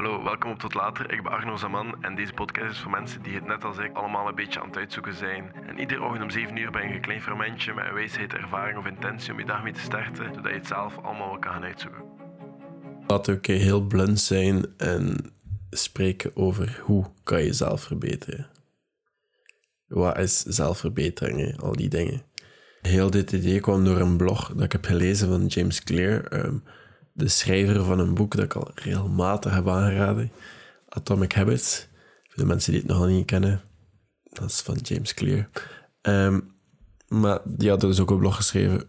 Hallo, welkom op Tot Later. Ik ben Arno Zaman en deze podcast is voor mensen die het net als ik allemaal een beetje aan het uitzoeken zijn. En iedere ochtend om 7 uur ben je een klein fermentje met een wijsheid, ervaring of intentie om je dag mee te starten, zodat je het zelf allemaal wel kan gaan uitzoeken. Laten we heel blunt zijn en spreken over hoe kan je jezelf verbeteren. Wat is zelfverbetering, al die dingen. Heel dit idee kwam door een blog dat ik heb gelezen van James Clear, ehm, de schrijver van een boek dat ik al regelmatig heb aangeraden, Atomic Habits. Voor de mensen die het nog niet kennen, dat is van James Clear. Ehm, maar die had dus ook een blog geschreven.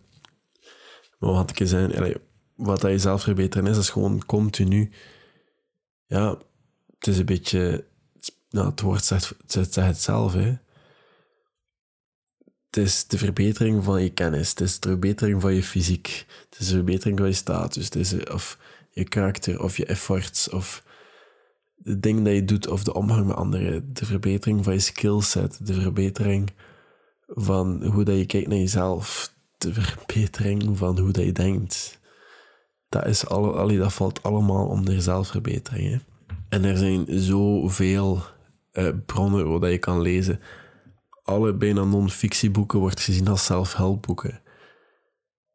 Maar wat ik zeggen, allee, wat je zelf verbeteren is, is gewoon continu. Ja, het is een beetje. Nou, het woord zegt, het, zegt het zelf, hè het is de verbetering van je kennis, het is de verbetering van je fysiek, het is de verbetering van je status, het is, of je karakter, of je efforts, of de dingen dat je doet, of de omgang met anderen, de verbetering van je skillset, de verbetering van hoe dat je kijkt naar jezelf, de verbetering van hoe dat je denkt. Dat, is alle, dat valt allemaal onder zelfverbetering. Hè? En er zijn zoveel uh, bronnen waar je kan lezen alle bijna non-fictieboeken wordt gezien als zelfhelpboeken.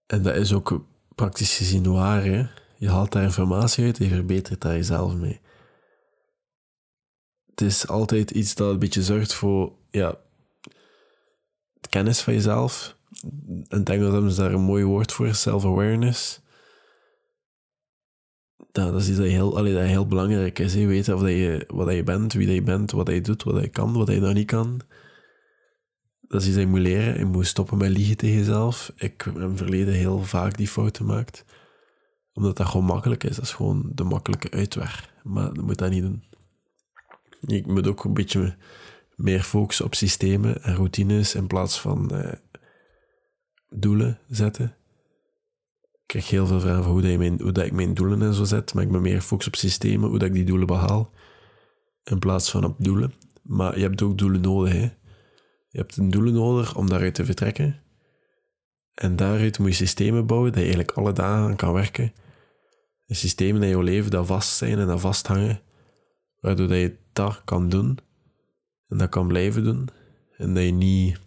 En dat is ook praktisch gezien waar. Hè? Je haalt daar informatie uit en je verbetert daar jezelf mee. Het is altijd iets dat een beetje zorgt voor ja, kennis van jezelf. En denk dat daar een mooi woord voor self-awareness. Dat, is iets dat heel, dat heel belangrijk is. Hè? Weten of dat je, wat dat je bent, wie dat je bent, wat dat je doet, wat dat je kan, wat dat je nog niet kan dat is iets dat je moet stoppen met liegen tegen jezelf. Ik heb in het verleden heel vaak die fout gemaakt. Omdat dat gewoon makkelijk is. Dat is gewoon de makkelijke uitweg. Maar je moet dat niet doen. Je moet ook een beetje meer focussen op systemen en routines in plaats van eh, doelen zetten. Ik krijg heel veel vragen van hoe, dat, mijn, hoe dat ik mijn doelen en zo zet. Maar ik ben meer gefocust op systemen, hoe dat ik die doelen behaal. In plaats van op doelen. Maar je hebt ook doelen nodig, hè. Je hebt een doelen nodig om daaruit te vertrekken. En daaruit moet je systemen bouwen dat je eigenlijk alle dagen aan kan werken. Een systemen in je leven dat vast zijn en dat vasthangen, waardoor dat je dat kan doen en dat kan blijven doen. En dat je niet...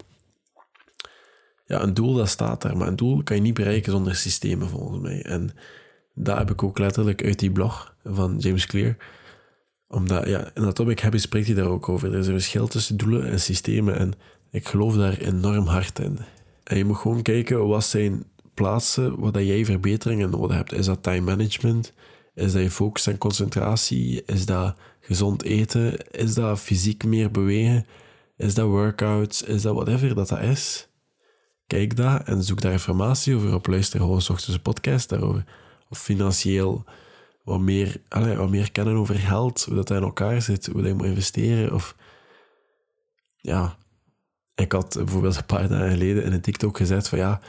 Ja, een doel dat staat daar, maar een doel kan je niet bereiken zonder systemen volgens mij. En dat heb ik ook letterlijk uit die blog van James Clear omdat, ja, in Atomic Habits spreekt hij daar ook over. Er is een verschil tussen doelen en systemen. En ik geloof daar enorm hard in. En je moet gewoon kijken, wat zijn plaatsen waar jij verbeteringen nodig hebt. Is dat time management? Is dat je focus en concentratie? Is dat gezond eten? Is dat fysiek meer bewegen? Is dat workouts? Is dat whatever dat dat is? Kijk daar en zoek daar informatie over op. Luister gewoon podcast daarover. Of financieel wat meer, allez, wat meer kennen over geld, hoe dat in elkaar zit, hoe dat je moet investeren. Of ja, ik had bijvoorbeeld een paar dagen geleden in een TikTok gezet van ja,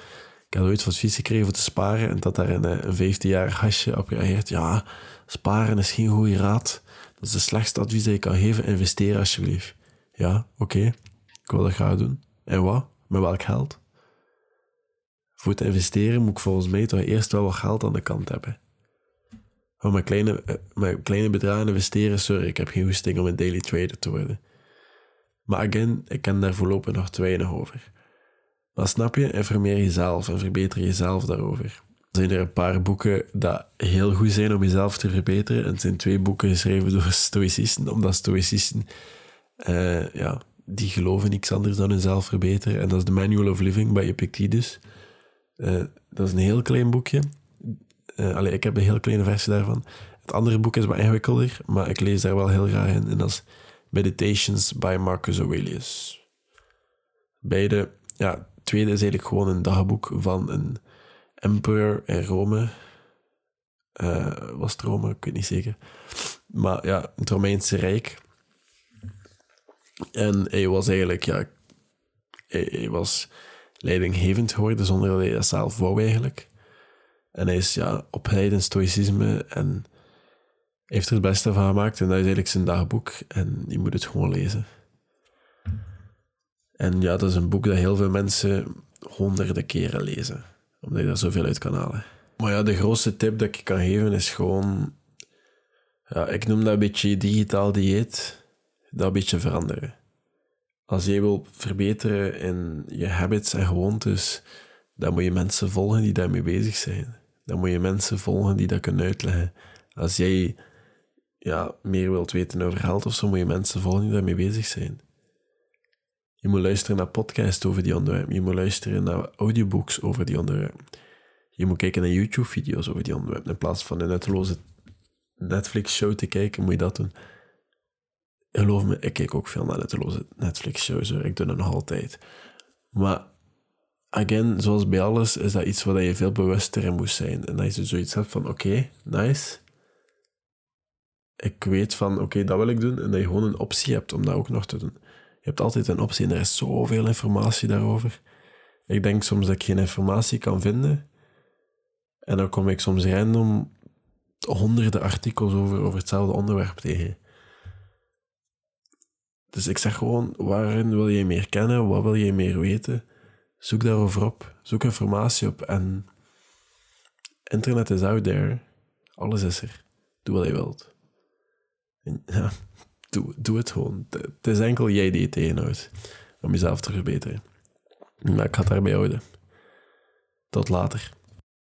ik had ooit van advies gekregen voor te sparen en dat daar een, eh, een 15-jarig hasje op reageert. Ja, sparen is geen goede raad. Dat is de slechtste advies dat je kan geven. Investeer alsjeblieft. Ja, oké. Ik wil dat graag doen. En wat? Met welk geld? Voor te investeren moet ik volgens mij toch eerst wel wat geld aan de kant hebben. Oh, met kleine, eh, met kleine bedragen investeren, sorry, ik heb geen goesting om een daily trader te worden. Maar again, ik ken daar voorlopig nog te weinig over. Maar snap je, informeer jezelf en verbeter jezelf daarover. Er zijn er een paar boeken dat heel goed zijn om jezelf te verbeteren. En het zijn twee boeken geschreven door stoïcisten, omdat stoïcisten, uh, ja, die geloven niks anders dan hunzelf verbeteren. En dat is The Manual of Living bij Epictetus. Uh, dat is een heel klein boekje. Uh, ik heb een heel kleine versie daarvan. Het andere boek is wat ingewikkelder, maar ik lees daar wel heel graag in. En dat is Meditations by Marcus Aurelius. Beide, ja, het tweede is eigenlijk gewoon een dagboek van een emperor in Rome. Uh, was het Rome? Ik weet niet zeker. Maar ja, het Romeinse Rijk. En hij was eigenlijk, ja, hij, hij was leidinggevend geworden zonder dat hij dat zelf wou eigenlijk. En hij is ja, opgeleid in stoïcisme en heeft er het beste van gemaakt. En dat is eigenlijk zijn dagboek. En je moet het gewoon lezen. En ja, dat is een boek dat heel veel mensen honderden keren lezen. Omdat je daar zoveel uit kan halen. Maar ja, de grootste tip dat ik kan geven is gewoon Ja, ik noem dat een beetje digitaal dieet. Dat een beetje veranderen. Als jij wil verbeteren in je habits en gewoontes, dan moet je mensen volgen die daarmee bezig zijn. Dan moet je mensen volgen die dat kunnen uitleggen. Als jij ja, meer wilt weten over geld of zo, moet je mensen volgen die daarmee bezig zijn. Je moet luisteren naar podcasts over die onderwerpen. Je moet luisteren naar audiobooks over die onderwerpen. Je moet kijken naar YouTube-video's over die onderwerpen. In plaats van een nutteloze Netflix-show te kijken, moet je dat doen. Geloof me, ik kijk ook veel naar nutteloze Netflix-shows. Ik doe dat nog altijd. Maar, again, zoals bij alles, is dat iets waar je veel bewuster in moet zijn. En dat je zoiets hebt van, oké, nice. Ik weet van, oké, dat wil ik doen. En dat je gewoon een optie hebt om dat ook nog te doen. Je hebt altijd een optie en er is zoveel informatie daarover. Ik denk soms dat ik geen informatie kan vinden. En dan kom ik soms random honderden artikels over, over hetzelfde onderwerp tegen. Dus ik zeg gewoon, waarin wil je meer kennen? Wat wil je meer weten? Zoek daarover op. Zoek informatie op. En internet is out there. Alles is er. Doe wat je wilt. En, ja, doe, doe het gewoon. Het is enkel jij die het tegenhoudt om jezelf te verbeteren. Maar ik ga het daarbij houden. Tot later.